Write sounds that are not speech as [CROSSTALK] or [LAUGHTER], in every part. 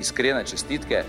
Iskrene čestitke.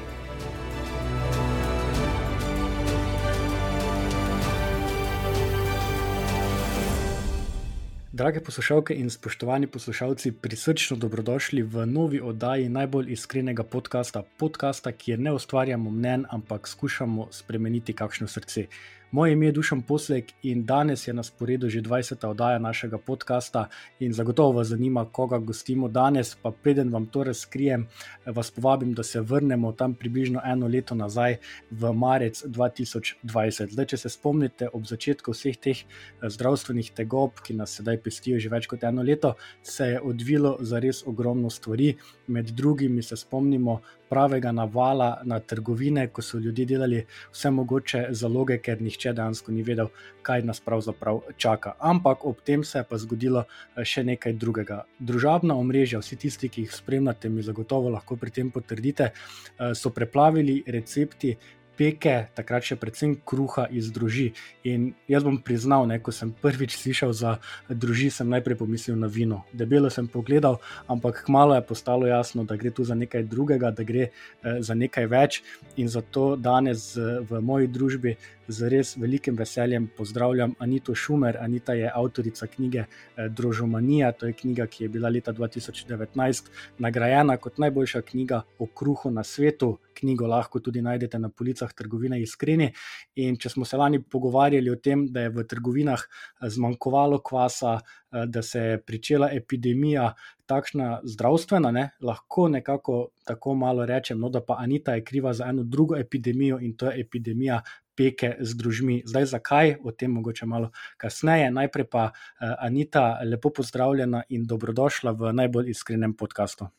Drage poslušalke in spoštovani poslušalci, prisrčno dobrodošli v novi oddaji najbolj iskrenega podcasta, podcasta, kjer ne ustvarjamo mnen, ampak skušamo spremeniti kakšno srce. Moje ime je Dušan Poslek in danes je na sporedu že 20. oddaja našega podcasta. In zagotovo vas zanima, koga gostimo danes. Pa preden vam to razkrijem, vas povabim, da se vrnemo tam približno eno leto nazaj, v marec 2020. Zdaj, če se spomnite, ob začetku vseh teh eh, zdravstvenih tegob, ki nas sedaj pestijo že več kot eno leto, se je odvilo za res ogromno stvari. Med drugim se spomnimo pravega navala na trgovine, ko so ljudje delali vse mogoče zaloge, ker nihče dejansko ni vedel, kaj nas pravzaprav čaka. Ampak ob tem se je pa zgodilo eh, še nekaj drugega. Družabna omrežja, vsi tisti, ki jih spremljate, mi zagotovo lahko pri tem potrdite, eh, so preplavili recepti peke, takrat še predvsem kruha iz druži. In jaz bom priznal, ne, ko sem prvič slišal za druži, sem najprej pomislil na vino. Debelo sem pogledal, ampak kmalo je postalo jasno, da gre tu za nekaj drugega, da gre eh, za nekaj več. In zato danes eh, v moji družbi z res velikim veseljem pozdravljam Anito Šumer. Anita je avtorica knjige eh, Drožomanija, to je knjiga, ki je bila leta 2019 nagrajena kot najboljša knjiga o kruhu na svetu. Knjigo lahko tudi najdete na policah trgovine Iskreni. In če smo se lani pogovarjali o tem, da je v trgovinah eh, zmanjkovalo kvasa, eh, da se je začela epidemija, takšna zdravstvena, ne, lahko nekako tako malo rečem, no, da pa Anita je kriva za eno drugo epidemijo in to je epidemija peke z družmi. Zdaj, zakaj, o tem mogoče malo kasneje. Najprej pa uh, Anita, lepo pozdravljena in dobrodošla v najbolj iskrenem podkastu.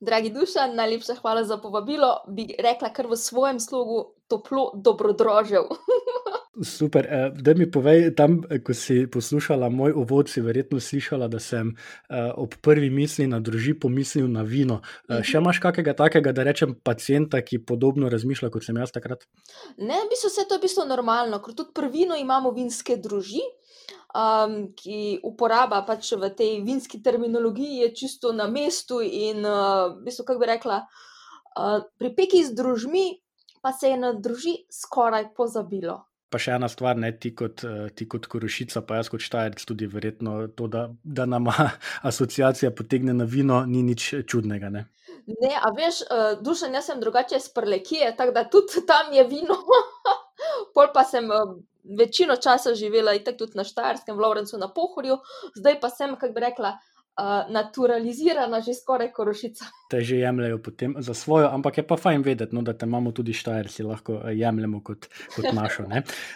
Dragi duša, najlepša hvala za povabilo. Bi rekla, kar v svojem slogu toplo dobrodrožil. [LAUGHS] Super. Eh, da mi povej, tam, eh, ko si poslušala moj uvod, si verjetno slišala, da sem uh, ob prvi misli na druži pomislil na vino. Uh, še imaš kakega takega, da rečem, pacijenta, ki podobno razmišlja kot sem jaz takrat? Ne, v bistvu vse to je v bistvu normalno, ker tudi pri vinu imamo vinske druži. Um, ki uporaba pač v tej vinski terminologiji, je čisto na mestu, in uh, v bistvu, kako bi rekla, uh, pri peki z družmi, pa se je na druži skoraj pozabilo. Pa še ena stvar, ne ti kot, eh, ti kot korošica, pa jaz kot štajerc, tudi verjetno to, da, da nama [LAUGHS] asociacija potegne na vino, ni nič čudnega. Ne, ne a veš, uh, dušen, jaz sem drugače iz prlekije, tako da tudi tam je vino. [LAUGHS] Pol pa sem uh, večino časa živela in tako tudi na Štajerskem, v Lovrencu na Pohorju, zdaj pa sem, kako bi rekla, uh, naturalizirana, že skoraj korošica [LAUGHS] te že jemljajo potem za svojo, ampak je pa fajn vedeti, no, da te imamo tudi štajerci, lahko eh, jemljemo kot, kot našo.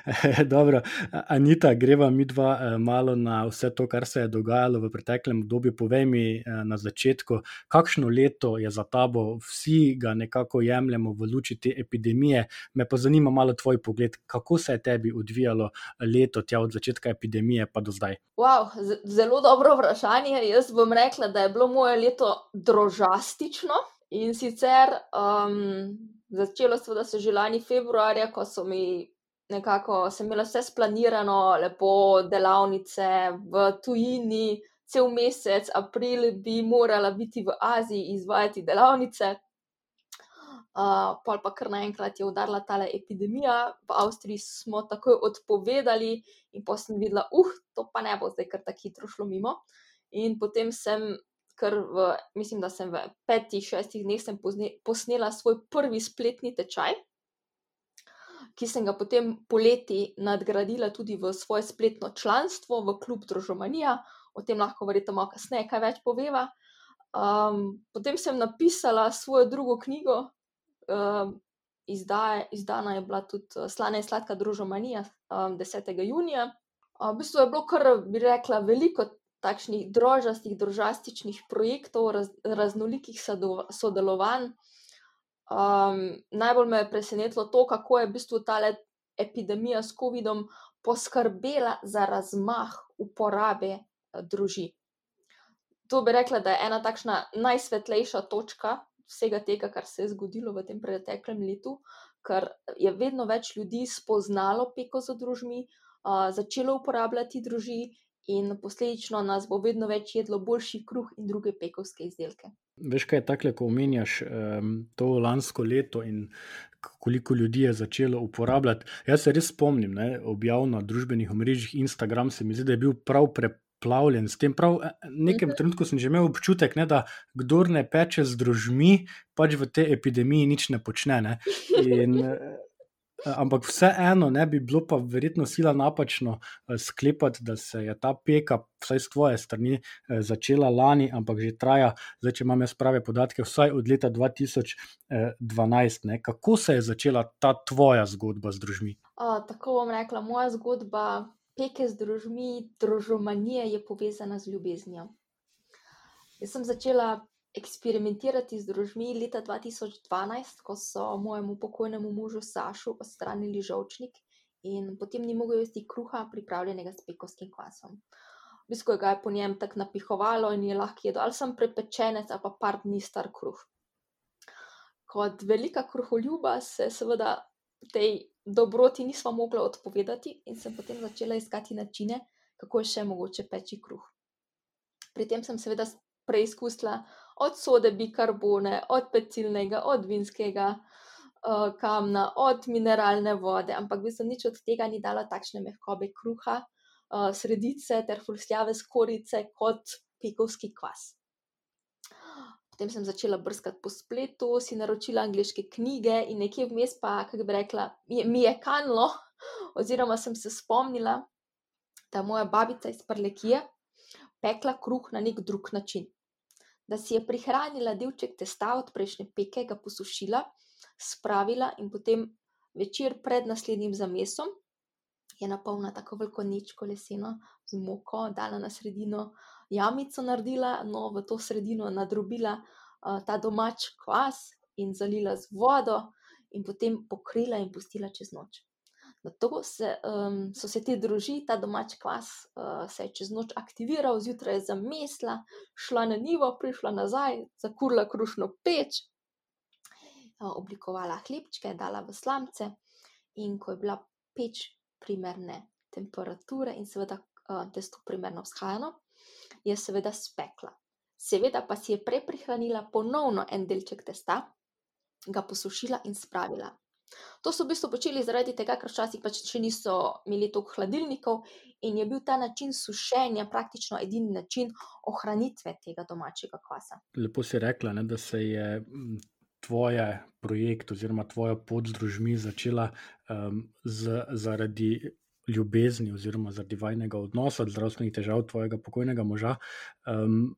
[LAUGHS] Dobro, Anita, greva mi dva eh, malo na vse to, kar se je dogajalo v preteklem obdobju. Povej mi na začetku, kakšno leto je za tabo, vsi ga nekako jemljemo v luči te epidemije. Me pa zanima malo tvoj pogled, kako se je tebi odvijalo leto tja od začetka epidemije pa do zdaj. Wow, zelo dobro vprašanje. Jaz bom rekla, da je bilo moje leto drožast drastično. In sicer um, začelo se, da so že lani februarja, ko so mi nekako, sem imela vse splanirano, lepo delavnice v tujini, cel mesec, april bi morala biti v Aziji izvajati delavnice. Uh, pol pa kar naenkrat je udarila ta epidemija, v Avstriji smo takoj odpovedali, in pa sem videla, uh, to pa ne bo zdaj kar tako hitro šlo mimo. In potem sem ker v, mislim, da sem v petih, šestih dneh posnela svoj prvi spletni tečaj, ki sem ga potem poleti nadgradila tudi v svoje spletno članstvo v klub Družomanija, o tem lahko verjetno malo kasneje kaj več poveva. Um, potem sem napisala svojo drugo knjigo, um, izdaje, izdana je bila tudi uh, Slana in sladka Družomanija um, 10. junija. Uh, v bistvu je bilo kar, bi rekla, veliko takšnih drožastih, drožastičnih projektov, raz, raznolikih sodelovanj. Um, najbolj me je presenetilo to, kako je v bistvu ta epidemija s COVID-om poskrbela za razmah uporabe uh, družin. To bi rekla, da je ena takšna najsvetlejša točka vsega tega, kar se je zgodilo v tem preteklem letu, ker je vedno več ljudi spoznalo peko za družmi, uh, začelo uporabljati družbi in posledično nas bo vedno več jedlo boljši kruh in druge pekovske izdelke. Veš, kaj je tako, ko omenjaš um, to lansko leto in koliko ljudi je začelo uporabljati. Jaz se res spomnim, ne, objav na družbenih omrežjih Instagram se mi zdi, da je bil prav preplavljen s tem. Prav v nekem trenutku sem že imel občutek, ne, da kdo ne peče z družmi, pač v tej epidemiji nič ne počne. Ne. In, Eh, ampak vseeno ne bi bilo pa verjetno sila napačno eh, sklepati, da se je ta peka, vsaj z tvoje strani, eh, začela lani, ampak že traja, zdaj, če imam jaz prave podatke, vsaj od leta 2012. Ne? Kako se je začela ta tvoja zgodba z družmi? O, tako bom rekla, moja zgodba peke z družmi, družomanije je povezana z ljubeznijo. Jaz sem začela eksperimentirati z družmi leta 2012, ko so mojemu pokojnemu možu Sašu odstranili žolčnik in potem ni mogel jesti kruha, pripravljenega s pekovskim kvasom. Bisko ga je po njem tako napihovalo in je lahko jedel, ali sem prepečenec ali pa par dni star kruh. Kot velika kruholjuba se seveda tej dobroti nismo mogli odpovedati in sem potem začela iskati načine, kako je še mogoče peči kruh. Pri tem sem seveda preizkusila od sode bikarbone, od pecilnega, od vinskega uh, kamna, od mineralne vode, ampak bi se nič od tega ni dalo takšne mehkobe kruha, uh, sredice ter fulsljave skorice kot pekovski kvas. Potem sem začela brskati po spletu, si naročila angliške knjige in nekje vmes pa, kako bi rekla, mi je kanlo, [LAUGHS] oziroma sem se spomnila, da moja babica iz Prlekije pekla kruh na nek drug način da si je prihranila delček testa od prejšnje peke, ga posušila, spravila in potem večer pred naslednjim zamesom je napolnila tako veliko ničko leseno z moko, dala na sredino jamico, naredila, no v to sredino nadrobila uh, ta domač kvas in zalila z vodo in potem pokrila in pustila čez noč. Na to se, um, so se te druži, ta domač kvas uh, se je čez noč aktiviral, zjutraj je zamesla, šla na nivo, prišla nazaj, zakurila krušno peč, uh, oblikovala hlebčke, dala v slamce in ko je bila peč primerne temperature in seveda uh, testo primerno vzhajano, je seveda spekla. Seveda pa si je preprihranila ponovno en delček testa, ga posušila in spravila To so v bistvu počeli zaradi tega, ker včasih pač še niso imeli toliko hladilnikov in je bil ta način sušenja praktično edini način ohranitve tega domačega kvasa. Lepo si rekla, ne, da se je tvoje projekt oziroma tvoja pot z družmi začela um, z, zaradi. Ljubezni, oziroma zaradi vajnega odnosa, zdravstvenih težav tvojega pokojnega moža, um,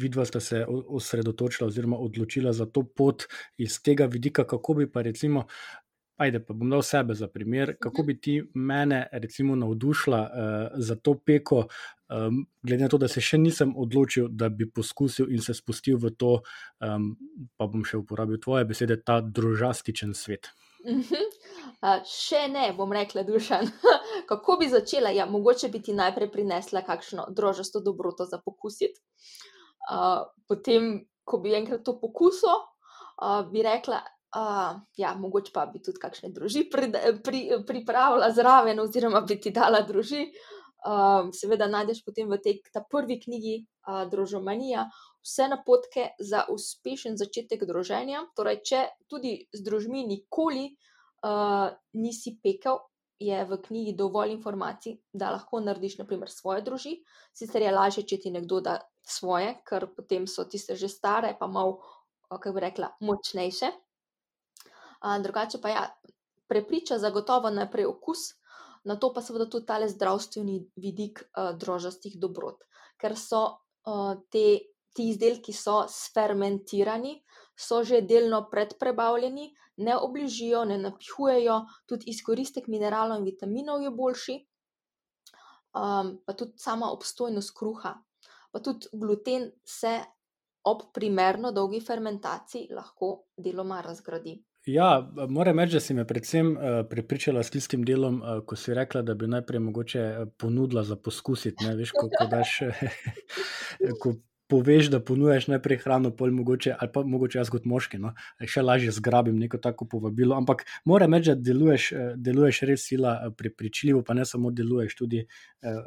vidva sta se osredotočila, oziroma odločila za to pot iz tega vidika, kako bi pa recimo Ajde, pa bom dal sebe za primer, kako bi ti mene, recimo, navdušila uh, za to peko, um, glede na to, da se še nisem odločil, da bi poskusil in se spustil v to, um, pa bom še uporabil tvoje besede, ta družastičen svet. Uh, še ne, bom rekla, dušan. [LAUGHS] kako bi začela? Ja, mogoče bi ti najprej prinesla kakšno drožasto dobroto za pokusiti. Uh, potem, ko bi enkrat to pokusil, uh, bi rekla, Uh, ja, mogoče pa bi tudi kakšne družine pri, pri, pripravila zraven, oziroma bi ti dala družine. Uh, seveda, najdeš potem v tej prvi knjigi uh, Družomanija vse napotke za uspešen začetek druženja. Torej, če tudi z družmi nikoli uh, nisi pekel, je v knjigi dovolj informacij, da lahko narediš, naprimer, svoje družine. Sicer je lažje, če ti nekdo da svoje, ker potem so tiste že stare, pa malo, kako bi rekla, močnejše drugače pa ja, prepriča zagotovo najprej okus, na to pa seveda tudi ta zdravstveni vidik drožastih dobrot, ker so te, ti izdelki so sfermentirani, so že delno predprebavljeni, ne obližijo, ne napihujejo, tudi izkoristek mineralov in vitaminov je boljši, um, pa tudi sama obstojnost kruha. Pa tudi gluten se ob primerno dolgi fermentaciji lahko deloma razgradi. Ja, moram reči, da si me predvsem uh, prepričala s tistim delom, uh, ko si rekla, da bi najprej mogoče ponudila za poskusiti. Ne, veš, ko, ko, daš, [LAUGHS] ko poveš, da ponujaš najprej hrano, pol mogoče, ali pa mogoče jaz kot moški, no, še lažje zgrabim neko tako povabilo. Ampak moram reči, da deluješ, deluješ res sila prepričljivo, pa ne samo deluješ, tudi eh,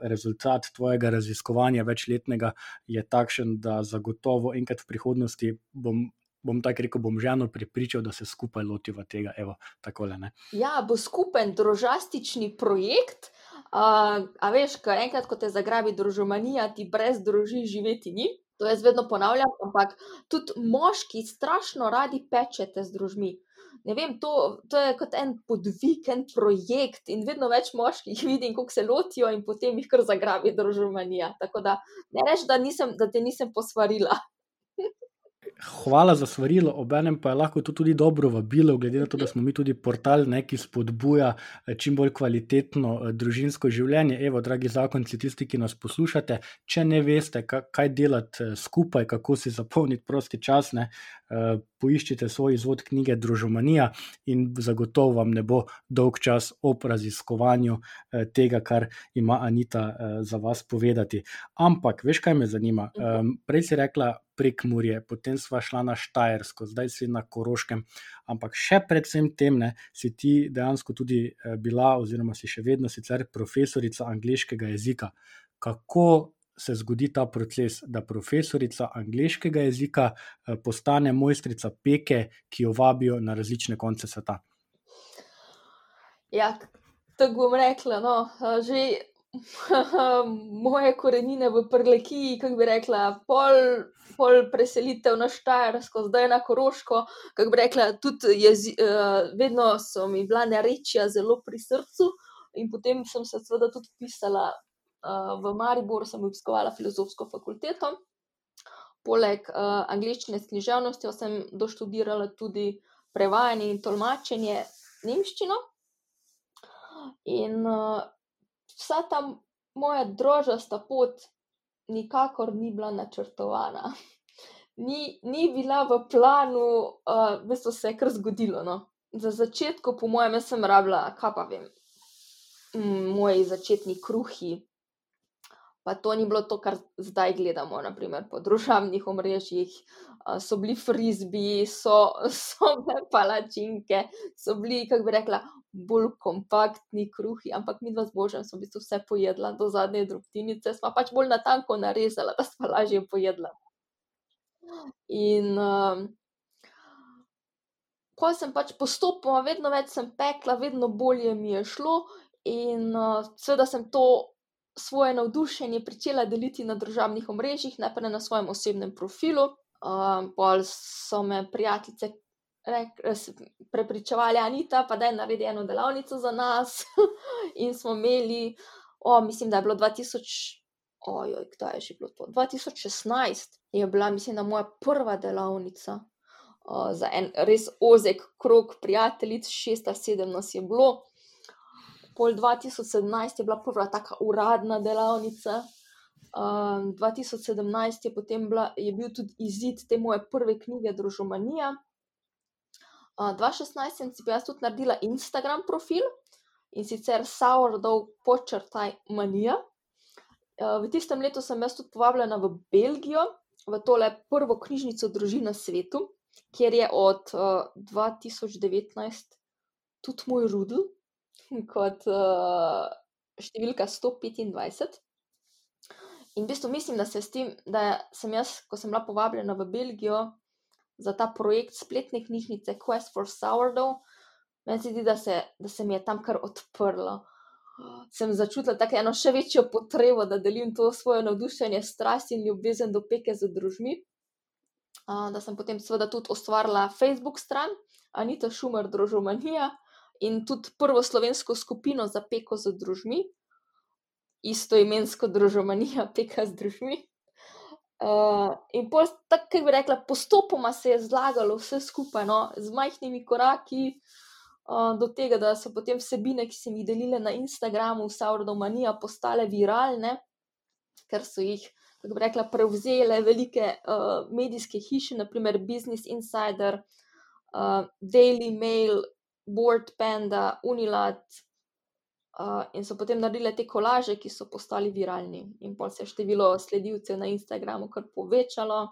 rezultat tvojega raziskovanja večletnega je takšen, da zagotovo enkrat v prihodnosti bom. Bom tako rekel, bom ženo pripričal, da se skupaj lotiva tega. Evo, takole, ja, bo skupen drožastični projekt. Uh, a veš, ko enkrat, ko te zagrabi družomanija, ti brez družine živeti ni. To jaz vedno ponavljam, ampak tudi moški strašno radi pečete z družmi. Ne vem, to, to je kot en podvig, en projekt in vedno več moških [LAUGHS] vidim, kako se lotijo in potem jih kar zagrabi družba. Tako da ne rečem, da, da te nisem posvarila [LAUGHS] hvala za svarilo, obenem pa je lahko to tudi dobro vabilo, glede na to, da smo mi tudi portal, ne, ki spodbuja eh, čim bolj kvalitetno eh, družinsko življenje. Evo, dragi zakonci, tisti, ki nas poslušate, če ne veste, kaj delati eh, skupaj, kako si zapolniti prosti čas, ne, poiščite svoj izvod knjige Družomanija in zagotovo vam ne bo dolg čas ob raziskovanju tega, kar ima Anita za vas povedati. Ampak, veš, kaj me zanima? Prej si rekla, prek Murje, potem sva šla na Štajersko, zdaj si na Koroškem. Ampak še predvsem tem, ne, si ti dejansko tudi eh, bila, oziroma si še vedno sicer profesorica angliškega jezika. Kako se zgodi ta proces, da profesorica angliškega jezika eh, postane mojstrica peke, ki jo vabijo na različne konce sveta? Ja, tako bom rekla. No, že [LAUGHS] moje korenine v Prleki, kako bi rekla, pol, pol preselitev na Štajersko, zdaj na Koroško. Kako bi rekla, tudi jezi, uh, vedno so mi bila narečja zelo pri srcu, in potem sem se seveda tudi pisala uh, v Maribor, sem obiskovala filozofsko fakulteto. Poleg uh, angliščine s književnostjo sem doštudirala tudi prevajanje in tolmačenje nemščino. In uh, vsa ta moja drožasta pot nikakor ni bila načrtovana. Ni, ni bila v planu, uh, v bistvu se je kar zgodilo. No. Za začetku, po mojem, sem rabila, kaj pa vem, moji začetni kruhi, pa to ni bilo to, kar zdaj gledamo, naprimer po družabnih omrežjih. So bili frizbi, so, [LAUGHS] so bile palačinke, so bili, kako bi rekla, bolj kompaktni kruhi, ampak mi dva z božjem smo v bistvu vse pojedla do zadnje drobtinice, smo pač bolj na tanko narezala, da smo lažje pojedla. In um, ko sem pač postopoma, vedno več sem pekla, vedno bolje mi je šlo, in uh, seveda sem to svoje navdušenje začela deliti na družabnih omrežjih, ne pa na svojem osebnem profilu. Um, pol so me prijateljice prepričevali, Anita, pa da je naredila eno delavnico za nas. [LAUGHS] in smo imeli, o, mislim, da je bilo 2000, ojoj, kdaj je že bilo to? 2016 je bila, mislim, da moja prva delavnica. Uh, za en res ozek krog prijateljic, šest ali sedem nas je bilo, pol 2017 je bila prva taka uradna delavnica. Um, 2017 je potem bila, je bil tudi izid te moje prve knjige Družomanija. Uh, 2016 sem si pa jaz tudi naredila Instagram profil in sicer Sourdough počrtaj manija. Uh, v tistem letu sem jaz tudi povabljena v Belgijo, v tole prvo knjižnico Družina svetu, kjer je od uh, 2019 tudi moj rudl, kot uh, številka 125. In v bistvu mislim, da, se tem, da sem jaz, ko sem bila povabljena v Belgijo za ta projekt spletne knjižnice Quest for Sourdough, meni se zdi, da se, da se mi je tam kar odprlo. Sem začutila tako eno še večjo potrebo, da delim to svoje navdušenje, strast in ljubezen do peke z družmi. Uh, da sem potem seveda tudi ustvarila Facebook stran Anita Šumer, Družomanija in tudi prvo slovensko skupino za peko z družmi, isto imensko družomanija, peka z družmi. Uh, in tako bi rekla, postopoma se je zlagalo vse skupaj, no, z majhnimi koraki uh, do tega, da so potem vsebine, ki sem jih delila na Instagramu, Saurdomanija, postale viralne, ker so jih, kako bi rekla, prevzele velike uh, medijske hiše, naprimer Business Insider, uh, Daily Mail, Board Panda, Unilat. Uh, in so potem naredili te kolaže, ki so postali viralni, in pol se je število sledilcev na Instagramu kar povečalo.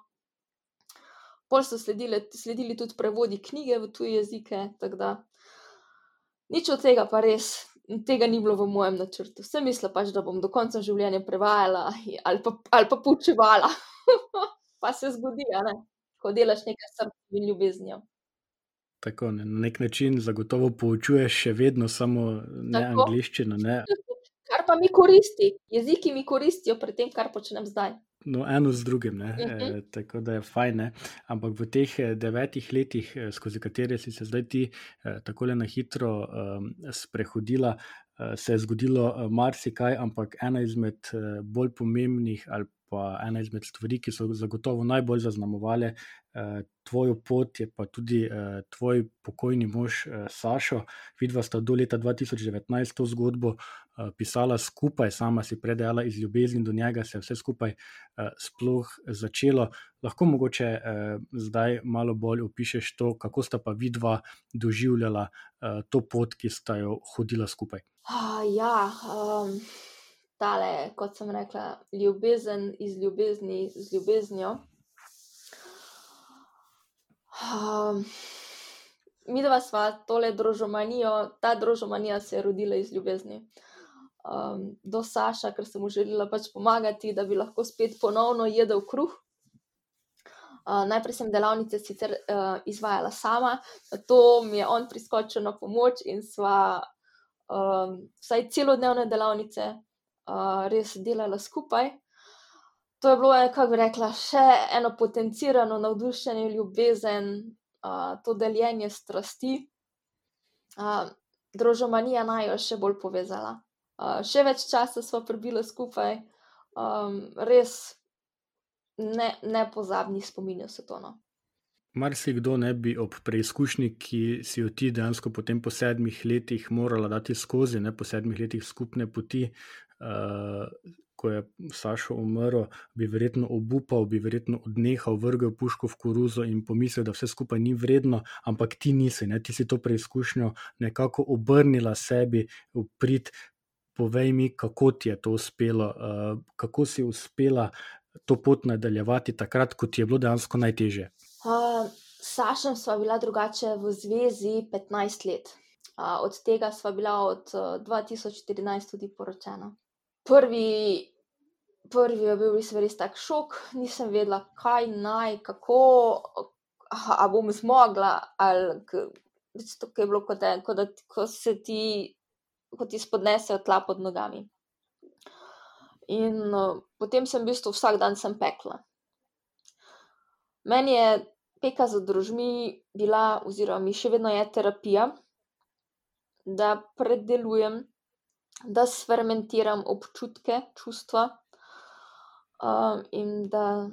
Pol so sledili, sledili tudi prevodi knjige v tuje jezike, tako da nič od tega pa res, tega ni bilo v mojem načrtu. Vse mislila pač, da bom do konca življenja prevajala ali pa, ali pa poučevala. [LAUGHS] pa se zgodi, ko delaš nekaj srca in ljubeznijo. Tako, ne, na nek način zagotovo poučuješ še vedno, samo ne Tako. angliščino. Ne. [LAUGHS] Kar pa mi koristi, jeziki mi koristijo pri tem, kar počnem zdaj. No, eno z drugim, ne? Mhm. e, tako da je fajn. Ne? Ampak v teh eh, devetih letih, eh, skozi katere si se zdaj ti eh, tako na hitro um, sprehodila, eh, se je zgodilo eh, marsikaj, ampak ena izmed eh, bolj pomembnih ali pa ena izmed stvari, ki so zagotovo najbolj zaznamovale eh, tvojo pot, je pa tudi eh, tvoj pokojni mož eh, Sašo. Vidva sta do leta 2019 to zgodbo eh, pisala skupaj, sama si predajala iz ljubezni do njega, se je vse skupaj eh, sploh začelo. Lahko mogoče eh, zdaj malo bolj opišeš to, kako sta pa vidva doživljala eh, to pot, ki sta jo hodila skupaj. Ah, ja, um, tale, kot sem rekla, ljubezen iz ljubezni z ljubeznijo. Um, mi dva sva tole družomanijo, ta družomanija se je rodila iz ljubezni. Um, do Saša, ker sem mu želela pač pomagati, da bi lahko spet ponovno jedel kruh. Uh, najprej sem delavnice sicer uh, izvajala sama, to mi je on priskočil na pomoč in sva um, vsaj celodnevne delavnice uh, res delala skupaj. To je bilo, eh, kako bi rekla, še eno potencirano navdušenje, ljubezen, uh, to deljenje strasti. Uh, Družomanija naj jo še bolj povezala. Uh, še več časa smo prebili skupaj, um, res ne, nepozabni spominjajo se to. No. Marsikdo ne bi ob preizkušnji, ki si jo ti dejansko po sedmih letih morala dati skozi, ne po sedmih letih skupne poti, uh, ko je Sašo umrl, bi verjetno obupal, bi verjetno odnehal, vrgel puško v koruzo in pomislil, da vse skupaj ni vredno, ampak ti nisi, ne? ti si to preizkušnjo nekako obrnila sebi v prid. Povej mi, kako ti je to uspelo, uh, kako si uspela to pot nadaljevati takrat, ko ti je bilo dejansko najtežje. Uh, Sašem sva bila drugače v zvezi 15 let. Uh, od tega sva bila od uh, 2014 tudi poročena. Prvi, prvi je bil res, res tak šok, nisem vedela, kaj naj, kako, a bom zmogla. Ali, to je bilo kot, en, kot da ko se ti, ko ti spodnesejo tla pod nogami. In uh, potem sem v bistvu vsak dan sem pekla. Meni je peka za družmi bila, oziroma mi še vedno je terapija, da predelujem, da sfermentiram občutke, čustva in da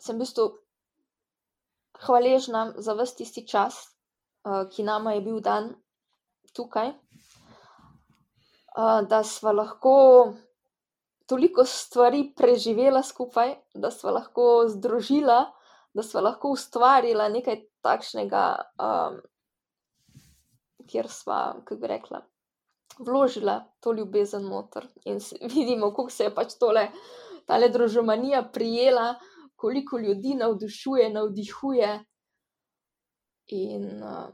sem v bistvu hvaležna za vse tisti čas, uh, ki nama je bil dan tukaj, uh, da sva lahko toliko stvari preživela skupaj, da sva lahko združila da smo lahko ustvarili nekaj takšnega, um, kjer smo, kako bi rekla, vložila to ljubezen noter. In [LAUGHS] vidimo, kako se je pač tole, ta družomanija prijela, koliko ljudi navdušuje, navdihuje. In uh,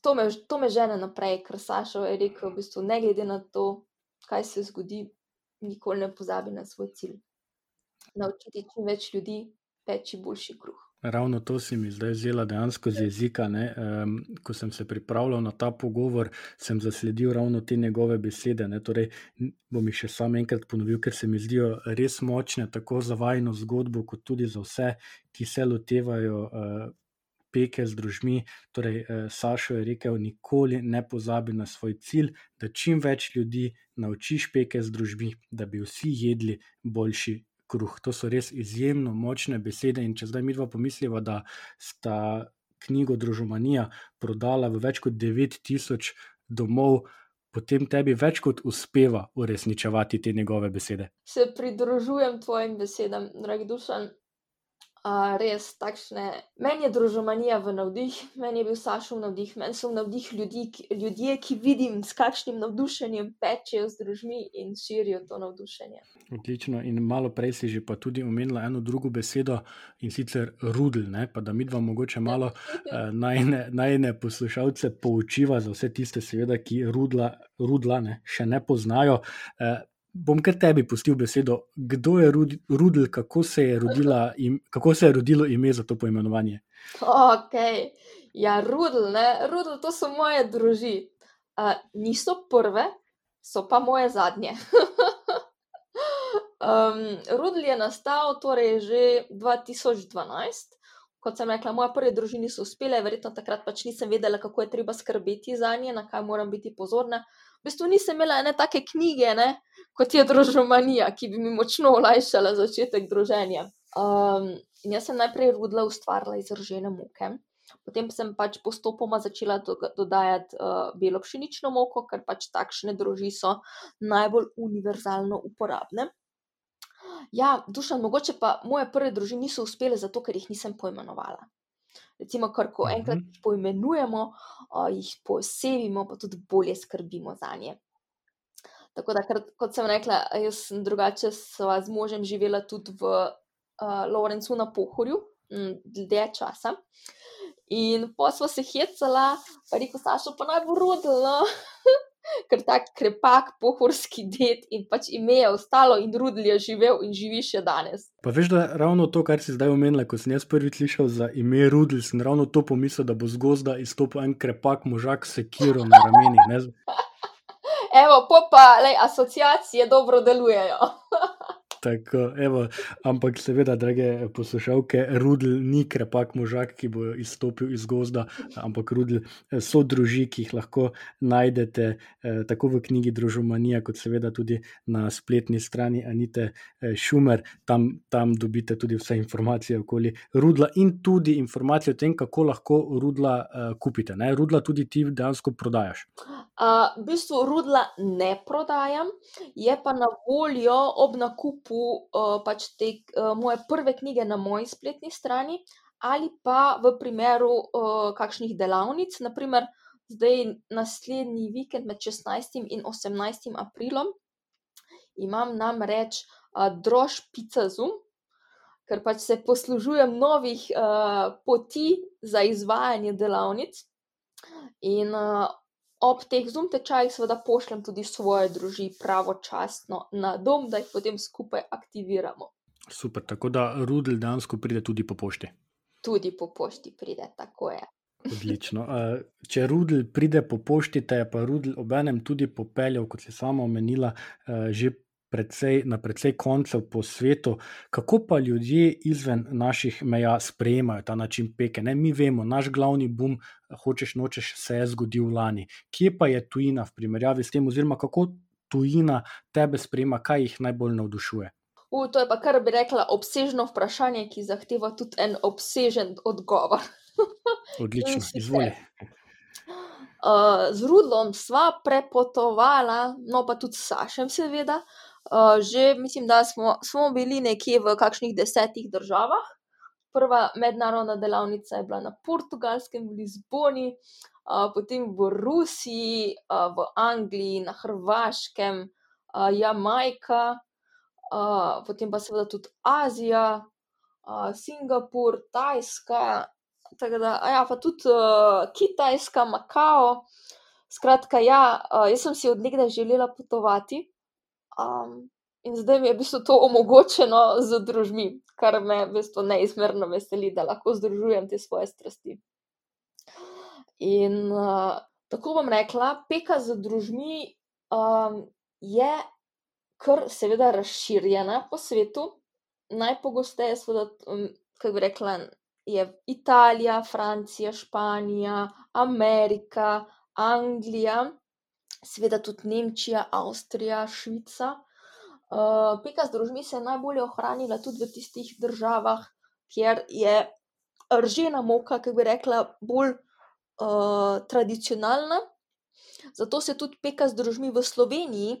to, me, to me žene naprej, ker Sašo je rekel, v bistvu, ne glede na to, kaj se zgodi, nikoli ne pozabi na svoj cilj. Naučiti čim več ljudi, peči boljši kruh. Ravno to si mi zdaj vzela dejansko z jezika. Um, ko sem se pripravljal na ta pogovor, sem zasledil ravno te njegove besede. Ne? Torej, bom jih še sam enkrat ponovil, ker se mi zdijo res močne, tako za vajno zgodbo, kot tudi za vse, ki se lotevajo uh, peke z družmi. Torej, uh, Sašo je rekel: nikoli ne pozabi na svoj cilj, da čim več ljudi naučiš peke z družbi, da bi vsi jedli boljši kruh. To so res izjemno močne besede. In če zdaj mi dva pomisliva, da sta knjigo Družomanija prodala v več kot 9000 domov, potem tebi več kot uspeva uresničevati te njegove besede. Se pridružujem tvojim besedam, dragi Dušan. Uh, res takšne. Meni je družomanija v navdih, meni je bil Sašov navdih, meni so navdih ljudi, ljudje, ki vidim, s kakšnim navdušenjem pečejo z družmi in širijo to navdušenje. Odlično. In malo prej si že pa tudi omenila eno drugo besedo in sicer rudl. Ne? Pa da mi dva mogoče malo [LAUGHS] uh, najne, najne poslušalce poučiva za vse tiste, seveda, ki rudla, rudla ne, še ne poznajo. Uh, bom kar tebi pustil besedo. Kdo je Rudel, kako se je, rodila, im, kako se je rodilo ime za to poimenovanje? Ok, ja, Rudel, ne, Rudel, to so moje druži. Uh, niso prve, so pa moje zadnje. [LAUGHS] um, Rudel je nastal torej že 2012. Kot sem rekla, moje prve družine so uspele, verjetno takrat pač nisem vedela, kako je treba skrbeti za nje, na kaj moram biti pozorna. V bistvu nisem imela ene take knjige, ne, kot je družomanija, ki bi mi močno olajšala začetek druženja. Um, in jaz sem najprej rudla ustvarila iz ržene moke. Potem sem pač postopoma začela do, dodajati uh, belo pšenično moko, ker pač takšne druži so najbolj univerzalno uporabne. Ja, dušan, mogoče pa moje prve družine niso uspele zato, ker jih nisem poimenovala. Recimo, kar ko enkrat Mhm. poimenujemo, uh, jih posebimo, pa tudi bolje skrbimo za nje. Tako da, ker, kot sem rekla, jaz sem drugače sva z možem živela tudi v uh, Lorencu na Pohorju, dlje časa. In pa smo se hecala, pa rekel, Sašo, pa naj bo rodilo, [LAUGHS] ker ta krepak pohorski ded in pač ime je ostalo in rudil je živel in živi še danes. Pa veš, da ravno to, kar si zdaj omenila, ko sem jaz prvič slišal za ime Rudel, sem ravno to pomislil, da bo z gozda izstopil en krepak možak s sekiro na ramenih. Ne? [LAUGHS] Evo, pa pa, lej, asociacije dobro delujejo. [LAUGHS] Tako, evo, ampak seveda, drage poslušalke, Rudel ni krepak možak, ki bo izstopil iz gozda, ampak Rudel so druži, ki jih lahko najdete eh, tako v knjigi Družomanija, kot seveda tudi na spletni strani Anite eh, Šumer. Tam, tam dobite tudi vse informacije okoli Rudla in tudi informacije o tem, kako lahko Rudla eh, kupite. Ne? Rudla tudi ti dejansko prodajaš. Uh, v bistvu rudla ne prodajam, je pa na voljo ob nakupu uh, pač te uh, moje prve knjige na moji spletni strani, ali pa v primeru uh, kakšnih delavnic, naprimer zdaj naslednji vikend med 16. in 18. aprilom imam namreč uh, drož Pizza Zoom. Ker pač se poslužujem novih uh, poti za izvajanje delavnic, in uh, ob teh zum tečajih, seveda, pošljem tudi svoje druži pravočasno na dom, da jih potem skupaj aktiviramo. Super, tako da Rudel dejansko pride tudi po pošti. Tudi po pošti pride, tako je. Odlično. Če Rudel pride po pošti, te je pa Rudel obenem tudi popeljal, kot si sama omenila, že precej, na precej koncev po svetu. Kako pa ljudje izven naših meja sprejemajo ta način peke? Ne? Mi vemo, naš glavni boom, hočeš nočeš, se je zgodil lani. Kje pa je tujina v primerjavi s tem, oziroma kako tujina tebe sprejema, kaj jih najbolj navdušuje? U, to je pa kar bi rekla obsežno vprašanje, ki zahteva tudi en obsežen odgovor. [LAUGHS] Odlično, In sicer, izvoli. Uh, z Rudlom sva prepotovala, no pa tudi s Sašem, seveda. Uh, že mislim, da smo, smo bili nekje v kakšnih desetih državah. Prva mednarodna delavnica je bila na Portugalskem, v Lizboni, uh, potem v Rusiji, uh, v Angliji, na Hrvaškem, uh, Jamajka, uh, potem pa seveda tudi Azija, uh, Singapur, Tajska, tako da, ja, pa tudi uh, Kitajska, Makao. Skratka, ja, uh, jaz sem si od nekdaj želela potovati um, in zdaj mi je v bistvu to omogočeno z družmi, kar me v bistvu neizmerno veseli, da lahko združujem te svoje strasti. In uh, tako bom rekla, peka z družmi um, je kar seveda razširjena po svetu. Najpogosteje, seveda, um, kako bi rekla, je Italija, Francija, Španija, Amerika, Anglija, seveda tudi Nemčija, Avstrija, Švica. Uh, peka z družmi se je najbolje ohranila tudi v tistih državah, kjer je ržena moka, kako bi rekla, bolj uh, tradicionalna. Zato se tudi peka z družmi v Sloveniji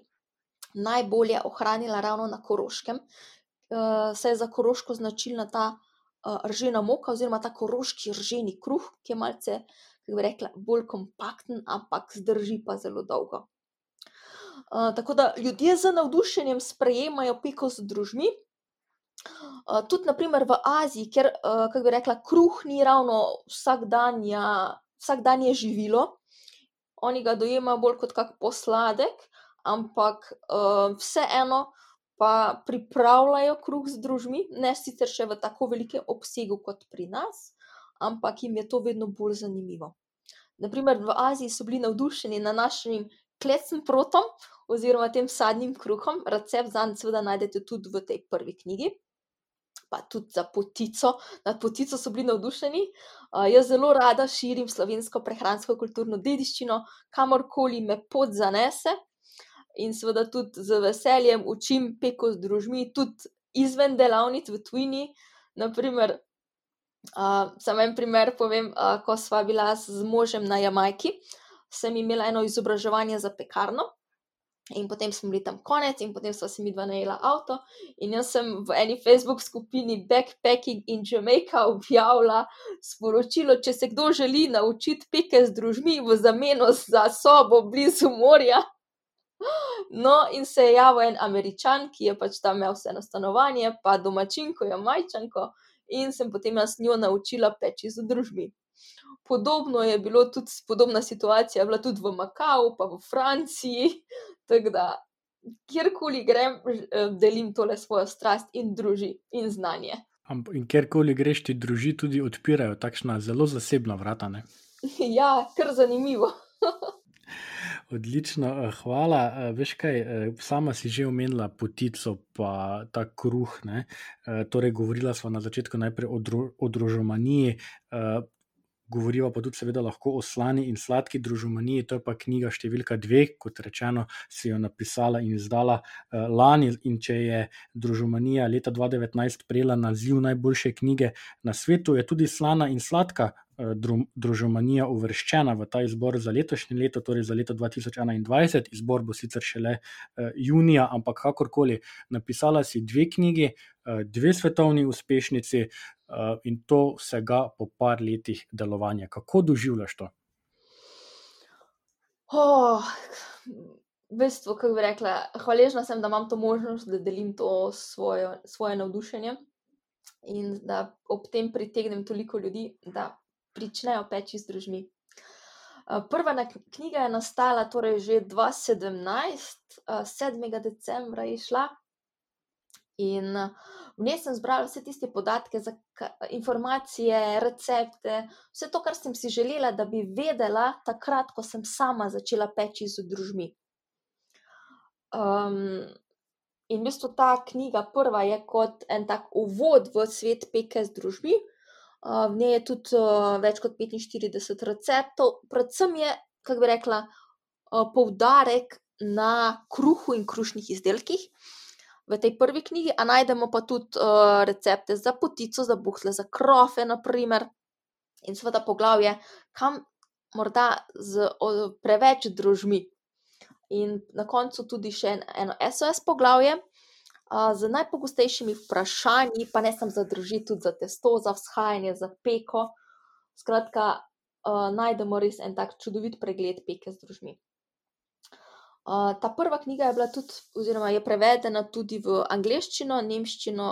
najbolje ohranila ravno na Koroškem, uh, saj je za Koroško značilna ta uh, ržena moka oziroma ta koroški rženi kruh, ki je malce, kako bi rekla, bolj kompakten, ampak zdrži pa zelo dolgo. Uh, tako da ljudje z navdušenjem sprejemajo peko z družmi. Uh, tudi, naprimer, v Aziji, ker, uh, kako bi rekla, kruh ni ravno vsakdanje živilo, oni ga dojemajo bolj kot kak posladek, ampak uh, vseeno pa pripravljajo kruh z družmi, ne sicer še v tako velikem obsegu kot pri nas, ampak jim je to vedno bolj zanimivo. Naprimer, v Aziji so bili navdušeni nad našim klecnim protom oziroma tem sadnim kruhom. Recept za njega, seveda, najdete tudi v tej prvi knjigi. Pa tudi za potico, nad potico so bili navdušeni. Uh, jaz zelo rada širim slovensko prehransko kulturno dediščino, kamorkoli me pot zanese, in seveda tudi z veseljem učim peko z družmi, tudi izven delavnic v Twini. Naprimer, uh, samo en primer povem, uh, ko sva bila z možem na Jamajki, sem imela eno izobraževanje za pekarno. In potem smo bili tam konec, in potem smo si mi dva najela avto. In jaz sem v eni Facebook skupini Backpacking in Jamaica objavila sporočilo, če se kdo želi naučiti peke z družmi v zameno za sobo blizu morja. No, in se je javil en američan, ki je pač tam imel vse na stanovanje, pa domačinko, jo majčanko, in sem potem jaz njo naučila peči z družbi. Podobno je bilo tudi, podobna situacija je bila tudi v Makau, pa v Franciji. [LAUGHS] Tako da, kjerkoli grem, delim tole svojo strast in druži in znanje. In kjerkoli greš, ti druži tudi odpirajo takšna zelo zasebna vrata. Ne? [LAUGHS] Ja, kar zanimivo. [LAUGHS] Odlično, eh, hvala. Eh, veš kaj, eh, sama si že omenila potico, pa ta kruh. Ne? Torej, govorila smo na začetku najprej o, dro, o družomaniji, govoriva pa tudi, seveda, lahko o slani in sladki družomaniji. To je pa knjiga številka dve, kot rečeno, si jo napisala in izdala lani. In če je družomanija leta 2019 prejela naziv najboljše knjige na svetu, je tudi slana in sladka družomanija uvrščena v ta izbor za letošnje leto, torej za leto 2021. Izbor bo sicer šele junija, ampak kakorkoli, napisala si dve knjigi, dve svetovni uspešnici in to vsega po par letih delovanja. Kako doživljaš to? Oh, v bistvu, kako bi rekla, hvaležna sem, da imam to možnost, da delim to svojo, svoje navdušenje in da ob tem pritegnem toliko ljudi, da pričnejo peči z družmi. Prva knjiga je nastala torej že 2017, 7. decembra je šla. In v njej sem zbrala vse tiste podatke, informacije, recepte, vse to, kar sem si želela, da bi vedela, takrat, ko sem sama začela peči z družmi. Um, in v bistvu ta knjiga, prva je kot en tak uvod v svet peke z družmi, v njej je tudi več kot 45 receptov, predvsem je, kako bi rekla, poudarek na kruhu in krušnih izdelkih. V tej prvi knjigi, a najdemo pa tudi uh, recepte za potico, za buhle, za krofe, naprimer, in seveda poglavje, kam morda z o, preveč družmi. In na koncu tudi še eno SOS poglavje, z najpogostejšimi vprašanji, pa ne samo za družiti, tudi za testo, za vzhajanje, za peko. Skratka, uh, najdemo res en tak čudovit pregled peke z družmi. Uh, ta prva knjiga je bila tudi, oziroma je prevedena tudi v angleščino, nemščino,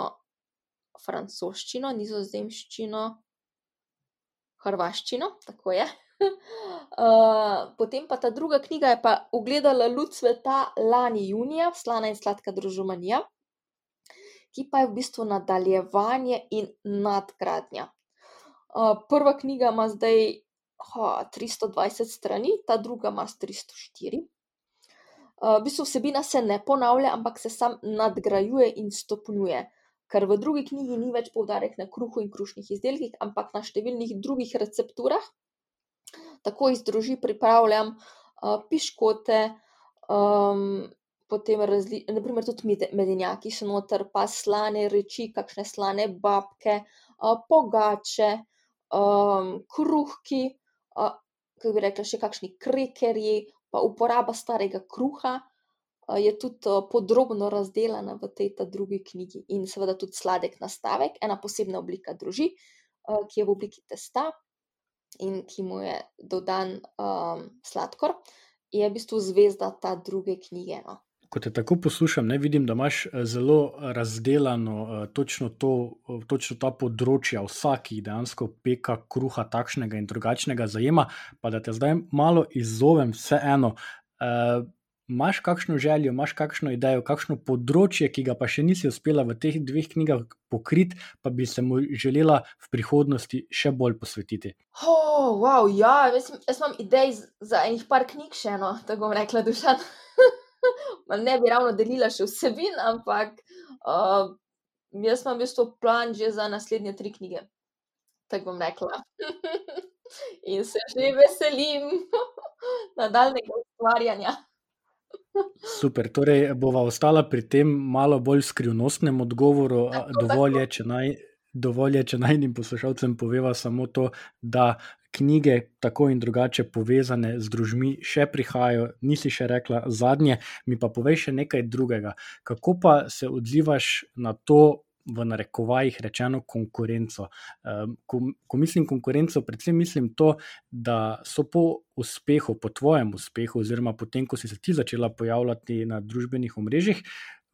francoščino, nizozemščino, hrvaščino, tako je. [LAUGHS] uh, potem pa ta druga knjiga je pa ugledala luč sveta lani junija, slana in sladka družomanija ki pa je v bistvu nadaljevanje in nadgradnja. Prva knjiga ima zdaj ha, 320 strani, ta druga ima 304. V bistvu vsebina se ne ponavlja, ampak se sam nadgrajuje in stopnjuje. Ker v drugi knjigi ni več poudarek na kruhu in krušnih izdelkih, ampak na številnih drugih recepturah. Tako iz družbi pripravljam uh, piškote, um, potem razli, naprimer tudi medenjaki so noter, pa slane reči, kakšne slane babke, uh, pogače, um, kruhki, uh, kako bi rekla, še kakšni krekerji, pa uporaba starega kruha uh, je tudi uh, podrobno razdeljena v tej drugi knjigi, in seveda tudi sladek nastavek, ena posebna oblika druži, uh, ki je v obliki testa in ki mu je dodan um, sladkor, je v bistvu zvezda ta druge knjige. No. Ko te tako poslušam, ne vidim, da imaš zelo razdeljeno točno, to, točno ta področja, vsaki dejansko peka kruha takšnega in drugačnega zajema. Pa da te zdaj malo izzovem, vseeno. Imáš kakšno željo, imaš kakšno idejo, kakšno področje, ki ga pa še nisi uspela v teh dveh knjigah pokriti, pa bi se mu želela v prihodnosti še bolj posvetiti? Oh, wow, ja, jaz, jaz imam idej za enih par knjig, še eno, tako bom rekla, dušan. [LAUGHS] ne bi ravno delila še vsebin, ampak uh, jaz imam v bistvu plan že za naslednje tri knjige. Tako bom rekla. [LAUGHS] In se že veselim [LAUGHS] nadaljnega ustvarjanja. [LAUGHS] Super, torej bova ostala pri tem malo bolj skrivnostnem odgovoru. Dovolj je, če naj. Dovolj je, če najnim poslušalcem poveva samo to, da knjige, tako in drugače povezane z družmi, še prihajajo, nisi še rekla zadnje, mi pa povej še nekaj drugega. Kako pa se odzivaš na to, v narekovajih rečeno, konkurenco. Ko, ko mislim konkurenco, predvsem mislim to, da so po uspehu, po tvojem uspehu, oziroma potem, ko si se ti začela pojavljati na družbenih omrežjih.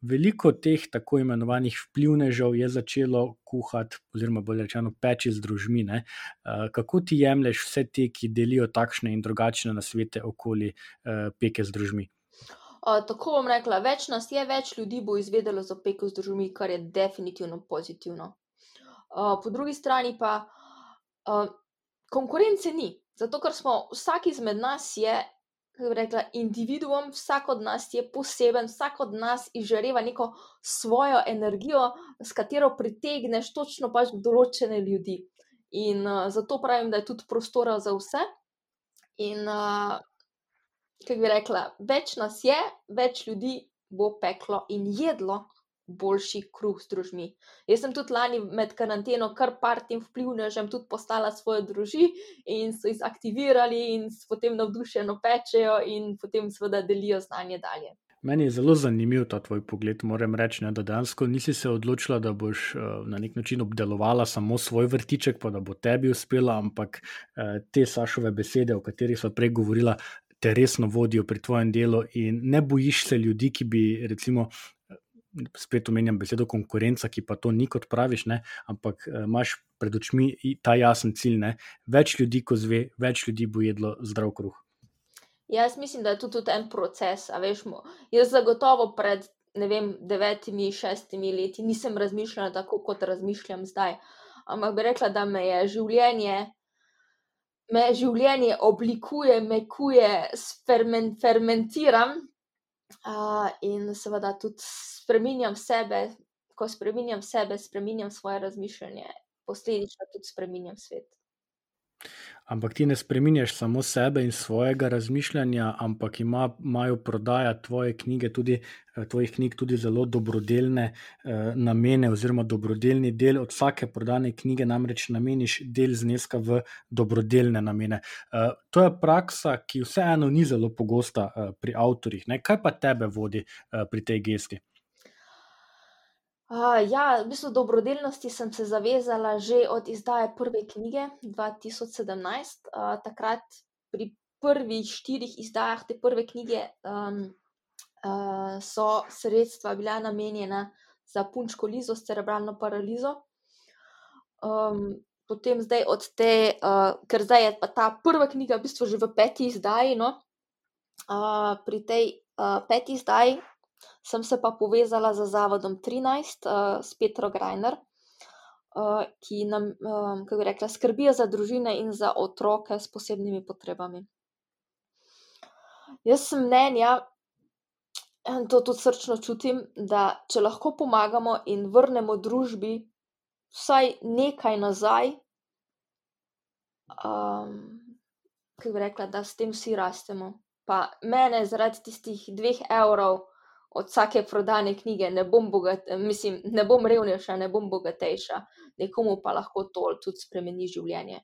Veliko teh tako imenovanih vplivnežev je začelo kuhati, oziroma bolj rečeno, peči z družmine. Kako ti jemliš vse te, ki delijo takšne in drugačne nasvete okoli peke z družmi? tako bom rekla, več nas je, več ljudi bo izvedelo za peko z družmi, kar je definitivno pozitivno. Po drugi strani pa konkurence ni, zato ker smo vsak izmed nas je. Rekla, individuum, vsak od nas je poseben, vsak od nas izžareva neko svojo energijo, s katero pritegneš točno pač določene ljudi. In uh, zato pravim, da je tudi prostora za vse. In uh, kako bi rekla, več nas je, več ljudi bo peklo in jedlo boljši kruh z družmi. Jaz sem tudi lani med karanteno kar par tem vplivnežem tudi postala svoje druži in so jih aktivirali in potem navdušeno pečejo in potem seveda delijo znanje dalje. Meni je zelo zanimiv ta tvoj pogled. Moram reči, ne, da dejansko nisi se odločila, da boš uh, na nek način obdelovala samo svoj vrtiček, pa da bo tebi uspela, ampak uh, te Sašove besede, o katerih smo prej govorila, te resno vodijo pri tvojem delu, in ne bojiš se ljudi, ki bi, recimo, spet omenjam besedo konkurenca, ki pa to ni kot praviš, ne, ampak imaš pred očmi ta jasen cilj. Ne. Več ljudi, ko zve, več ljudi bo jedlo zdrav kruh. Jaz mislim, da je to tudi en proces. Veš, jaz zagotovo pred vem, devetimi, šestimi leti nisem razmišljala tako, kot razmišljam zdaj. Ampak bi rekla, da me je življenje me življenje oblikuje, mekuje, ferment, fermentiram uh, in seveda tudi spremenjam sebe. Ko spremenjam sebe, spremenjam svoje razmišljanje, posledično tudi spremenjam svet. Ampak ti ne spremenjaš samo sebe in svojega razmišljanja, ampak ima, imajo prodaja tvoje knjige, tudi eh, tvojih knjig, tudi zelo dobrodelne eh, namene, oziroma dobrodelni del od vsake prodane knjige, namreč nameniš del zneska v dobrodelne namene. Eh, to je praksa, ki vseeno ni zelo pogosta eh, pri avtorjih. Ne? Kaj pa tebe vodi eh, pri tej gesti? Uh, ja, v bistvu dobrodelnosti sem se zavezala že od izdaje prve knjige 2017. Uh, takrat pri prvih štirih izdajah te prve knjige um, uh, so sredstva bila namenjena za punčko Lizo s cerebralno paralizo. Um, potem zdaj od te, uh, ker zdaj je pa ta prva knjiga v bistvu že v peti izdaji, no, uh, pri tej uh, peti izdaji sem se pa povezala z Zavodom 13, uh, s Petro Grajner, uh, ki nam, um, kako rekla, skrbijo za družine in za otroke s posebnimi potrebami. Jaz sem mnenja, in to tudi srčno čutim, da če lahko pomagamo in vrnemo družbi vsaj nekaj nazaj, um, kako bi rekla, da s tem vsi rastemo. Pa mene zaradi tistih dveh evrov od vsake prodane knjige ne bom, bogat, mislim, ne bom revnejša, ne bom bogatejša, nekomu pa lahko to tudi spremeni življenje.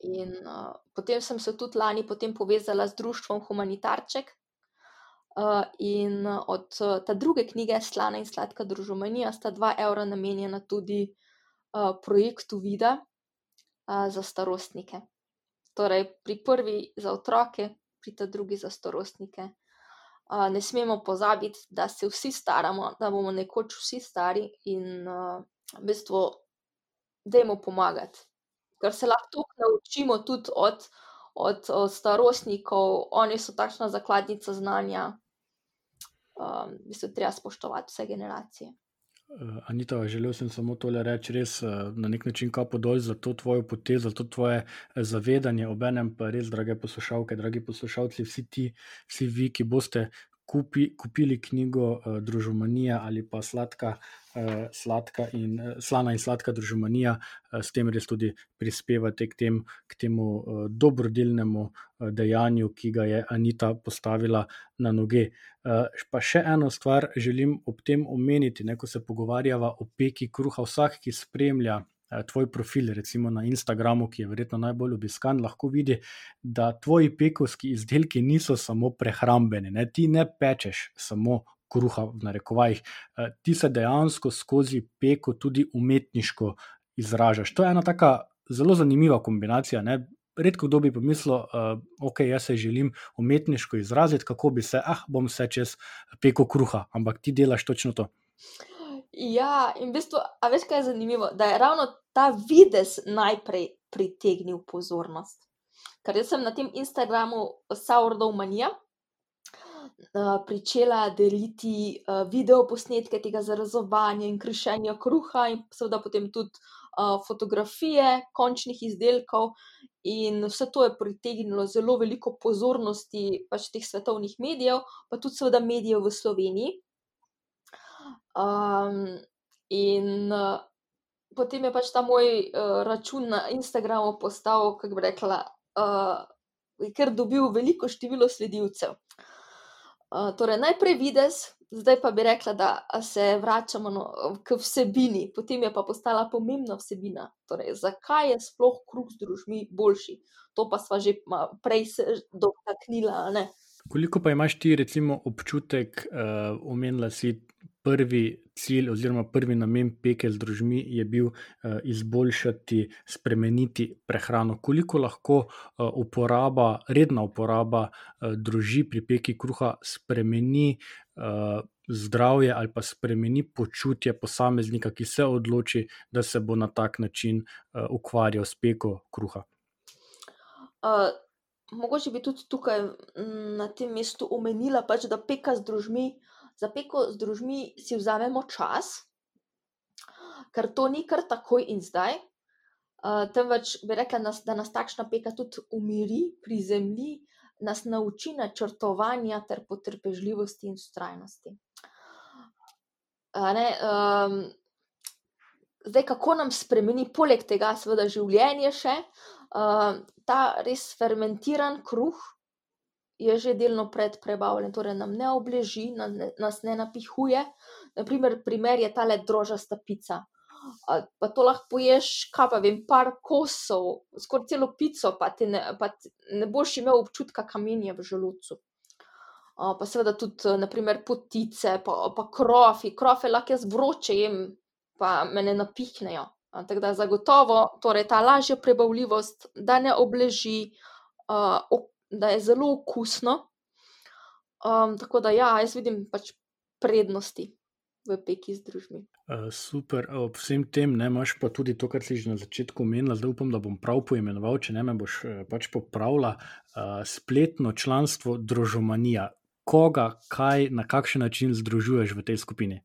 In uh, potem sem se tudi lani povezala z društvom Humanitarček. Uh, in od uh, te druge knjige, Slana in sladka družbenija, sta dva evra namenjena tudi uh, projektu Vida uh, za starostnike. Torej, pri prvi za otroke, pri ta drugi za starostnike. Uh, ne smemo pozabiti, da se vsi staramo, da bomo nekoč vsi stari in uh, v bistvu, da jim pomagati ker se lahko naučimo tudi od, od, od starostnikov, oni so takšna zakladnica znanja. Um, v bistvu, treba spoštovati vse generacije. Uh, Anita, želel sem samo tole reči, res uh, na nek način kapo dol za to tvojo potezo, za to tvoje uh, zavedanje, obenem pa res, drage poslušalke, dragi poslušalci, vsi ti, vsi vi, ki boste kupi, kupili knjigo uh, Družomanija ali pa Sladka, uh, sladka in, uh, Slana in Sladka Družomanija, uh, s tem res tudi prispevate k, tem, k temu uh, dobrodelnemu uh, dejanju, ki ga je Anita postavila na noge. Uh, pa še eno stvar želim ob tem omeniti, ne, ko se pogovarjava o peki kruha, vsak, ki spremlja. Eh, tvoj profil, recimo na Instagramu, ki je verjetno najbolj obiskan, lahko vidi, da tvoji pekovski izdelki niso samo prehrambeni. Ne? Ti ne pečeš samo kruha, v narekovajih, eh, ti se dejansko skozi peko tudi umetniško izražaš. To je ena tako zelo zanimiva kombinacija. Ne? Redko kdo bi pomislil, uh, okay, jaz se želim umetniško izraziti, kako bi se, ah, bom se čez peko kruha, ampak ti delaš točno to. Ja, in v bistvu, a veš, kaj je zanimivo, da je ravno ta videz najprej pritegnil pozornost. Ker jaz sem na tem Instagramu Sourdough Mania uh, pričela deliti uh, video posnetke tega zarazovanja in krišenja kruha, in seveda potem tudi uh, fotografije končnih izdelkov. In vse to je pritegnilo zelo veliko pozornosti pač teh svetovnih medijev, pa tudi seveda medijev v Sloveniji. Um, in uh, potem je pač ta moj uh, račun na Instagramu postal, kako bi rekla, uh, ker dobil veliko število sledilcev. Uh, torej, najprej vides, zdaj pa bi rekla, da se vračamo no, k vsebini, potem je pa postala pomembna vsebina. Torej, zakaj je sploh kruh z družmi boljši? To pa smo že prej se dotaknili. Koliko pa imaš ti, recimo, občutek, uh, omenila si prvi cilj oziroma prvi namen peke z družmi je bil uh, izboljšati, spremeniti prehrano. Koliko lahko uh, uporaba, redna uporaba uh, družbi pri peki kruha spremeni uh, zdravje ali pa spremeni počutje posameznika, ki se odloči, da se bo na tak način uh, ukvarjal s peko kruha. Uh. Mogoče bi tudi tukaj na tem mestu omenila, pač, da peka z družmi uh, za peko z družmi si vzamemo čas, ker to ni kar takoj in zdaj. Uh, temveč bi rekla, nas, da nas takšna peka tudi umiri, prizemlji, nas nauči načrtovanja ter potrpežljivosti in ustrajnosti. Uh, um, zdaj, kako nam spremeni, poleg tega, seveda, življenje še, uh, ta res fermentiran kruh, je že delno predprebavljen, torej nam ne obleži, nas ne napihuje. Naprimer, primer je tale drožasta pica. Pa to lahko poješ, kaj pa vem, par kosov, skoraj celo pico, pa ne, pa ne boš imel občutka kamenja v želodcu. Pa seveda tudi, naprimer, potice, pa, pa krofi, krofe lahko jaz vroče jem, pa me ne napihnejo. Tako da zagotovo, torej ta lažja prebavljivost, da ne obleži, da je zelo okusno. Um, tako da, ja, jaz vidim pač prednosti v peki z družbi. Uh, super, ob vsem tem ne imaš pa tudi to, kar si že na začetku omenila, zdaj upam, da bom prav poimenoval, če ne me boš uh, pač popravila. Uh, spletno članstvo Družomanija. Koga, kaj, na kakšen način združuješ v tej skupini?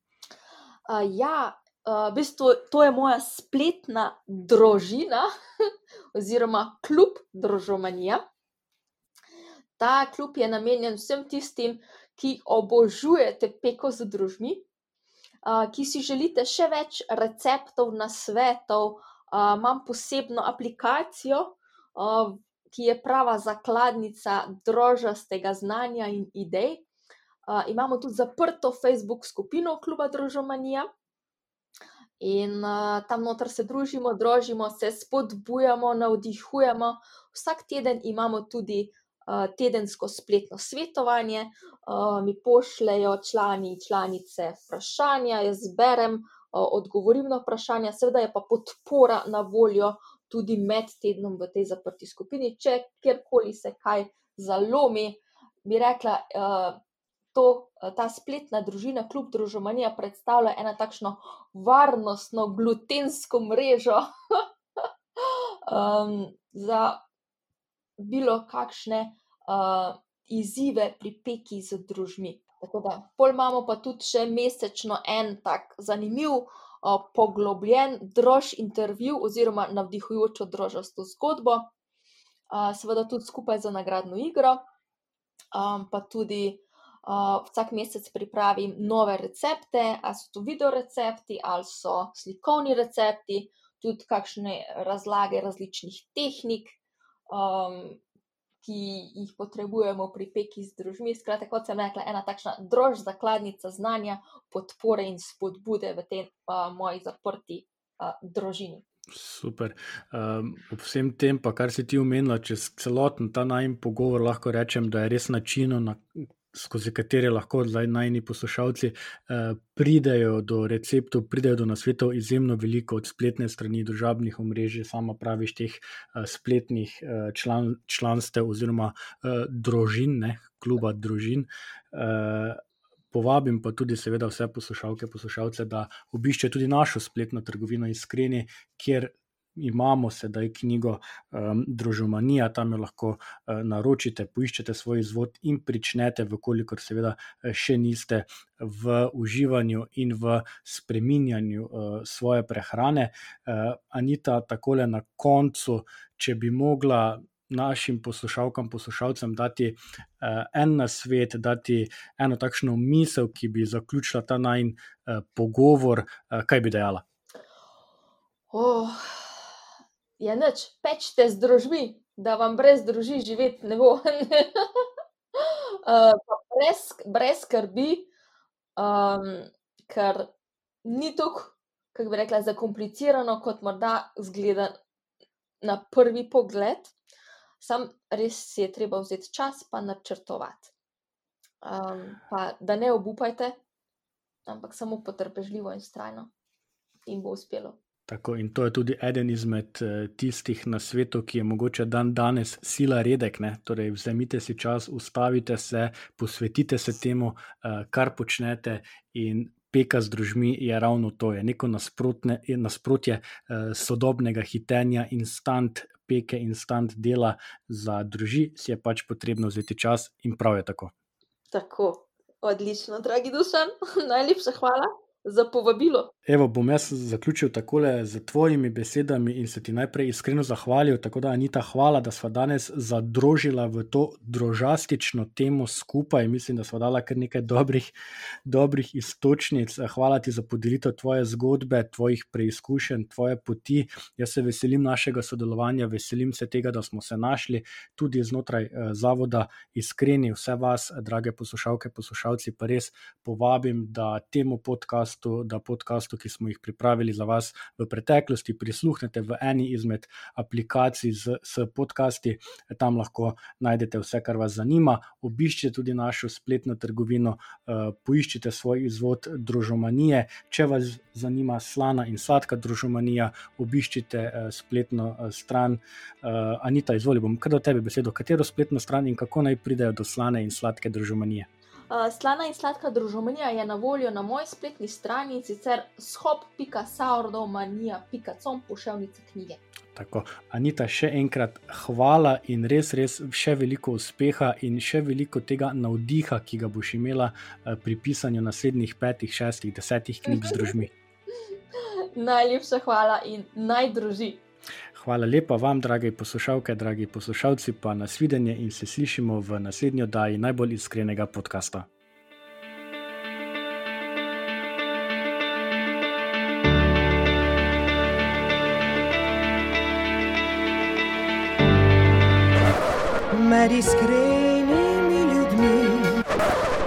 Uh, ja, uh, v bistvu to je moja spletna družina, [LAUGHS] oziroma klub Družomanija. Ta klub je namenjen vsem tistim, ki obožujete peko z družmi, ki si želite še več receptov, nasvetov. Imam posebno aplikacijo, ki je prava zakladnica drožastega znanja in idej. Imamo tudi zaprto Facebook skupino Kluba Družomanija. In uh, tam noter se družimo, družimo, se spodbujamo, navdihujemo. Vsak teden imamo tudi uh, tedensko spletno svetovanje, uh, mi pošljajo člani in članice vprašanja, jaz berem, uh, odgovorim na vprašanja, seveda je pa podpora na voljo tudi med tednom v tej zaprti skupini. Če kjerkoli se kaj zalomi, bi rekla, to, eh, ta spletna družina, kljub družovanju, predstavlja eno takšno varnostno, glutensko mrežo um, [LAUGHS] za bilo kakšne uh, izzive pri peki z družmi. Tako da, pol imamo pa tudi še mesečno en tak zanimiv, uh, poglobljen, drož intervju oziroma navdihujočo drožasto zgodbo, uh, seveda tudi skupaj za nagradno igro, um, pa tudi Uh, vsak mesec pripravim nove recepte, ali so to video recepti, ali so slikovni recepti, tudi kakšne razlage različnih tehnik, um, ki jih potrebujemo pri peki z družmi. Skratka, kot sem rekla, ena takšna drož zakladnica znanja, podpore in spodbude v tej uh, moji zaprti uh, družini. Super. Um, ob vsem tem, pa kar si ti omenila, čez celoten ta najmen pogovor, lahko rečem, da je res način, na skozi katere lahko najni poslušalci eh, pridejo do receptov, pridejo do nasvetov, izjemno veliko od spletne strani družabnih omrežij, sama praviš teh eh, spletnih eh, član, članstev oziroma eh, družin, ne, kluba družin. Eh, Povabim pa tudi, seveda, vse poslušalke, poslušalce, da obiščejo tudi našo spletno trgovino Iskreni, kjer imamo sedaj knjigo um, Družomanija, tam jo lahko uh, naročite, poiščete svoj izvod in pričnete, vkolikor seveda eh, še niste v uživanju in v spreminjanju uh, svoje prehrane. Uh, Anita, takole na koncu, če bi mogla. Našim poslušalkam, poslušalcem dati uh, en na svet, dati eno takšno misel, ki bi zaključila ta najn uh, pogovor, uh, kaj bi dejala? Oh je noč, pečte z družbi, da vam brez družbi živeti ne bo. [LAUGHS] uh, brez, brez skrbi, um, ker ni tako, kako bi rekla, zakomplicirano, kot morda zgleda na prvi pogled. Sam res si je treba vzeti čas, pa načrtovati. Um, pa da ne obupajte, ampak samo potrpežljivo in strajno, in bo uspelo. Tako, in to je tudi eden izmed uh, tistih na svetu, ki je mogoče dan danes sila redek. Ne? Torej, vzemite si čas, ustavite se, posvetite se temu, uh, kar počnete. In peka z družmi je ravno to, je neko nasprotje uh, sodobnega hitenja, instant peke, instant dela za družbi, si je pač potrebno vzeti čas in prav je tako. Tako, odlično, dragi dušan, [LAUGHS] najlepša hvala za povabilo. Evo, bom jaz zaključil takole z tvojimi besedami in se ti najprej iskreno zahvalil. Tako da, Anita, hvala, da smo danes zadružili v to drožastično temo skupaj. Mislim, da smo dali kar nekaj dobrih, dobrih istočnic. Hvala ti za podelitev tvoje zgodbe, tvojih preizkušenj, tvoje poti. Jaz se veselim našega sodelovanja, veselim se tega, da smo se našli tudi znotraj eh, zavoda Iskreni. Vse vas, drage poslušalke, poslušalci, pa res povabim, da temu podkastu, da podkastu podkastu, ki smo jih pripravili za vas v preteklosti, prisluhnete v eni izmed aplikacij z, s podcasti, tam lahko najdete vse, kar vas zanima. Obiščite tudi našo spletno trgovino, uh, poiščite svoj izvod družomanije. Če vas zanima slana in sladka družomanija, obiščite uh, spletno uh, stran. Anita, izvoli, bom kar do tebe besedo, katero spletno stran in kako naj pridejo do slane in sladke družomanije. Uh, slana in sladka družbenija je na voljo na moji spletni strani, sicer shop.saurdomanija.com, pošiljnica knjige. Tako, Anita, še enkrat hvala in res, res še veliko uspeha in še veliko tega navdiha, ki ga boš imela uh, pri pisanju naslednjih petih, šestih, desetih knjig z [LAUGHS] družmi. Najlepša hvala in naj druži. Hvala lepa vam, dragi poslušalke, dragi poslušalci, pa nasvidenje in se slišimo v naslednji oddaji najbolj iskrenega podcasta. Med iskrenimi ljudmi.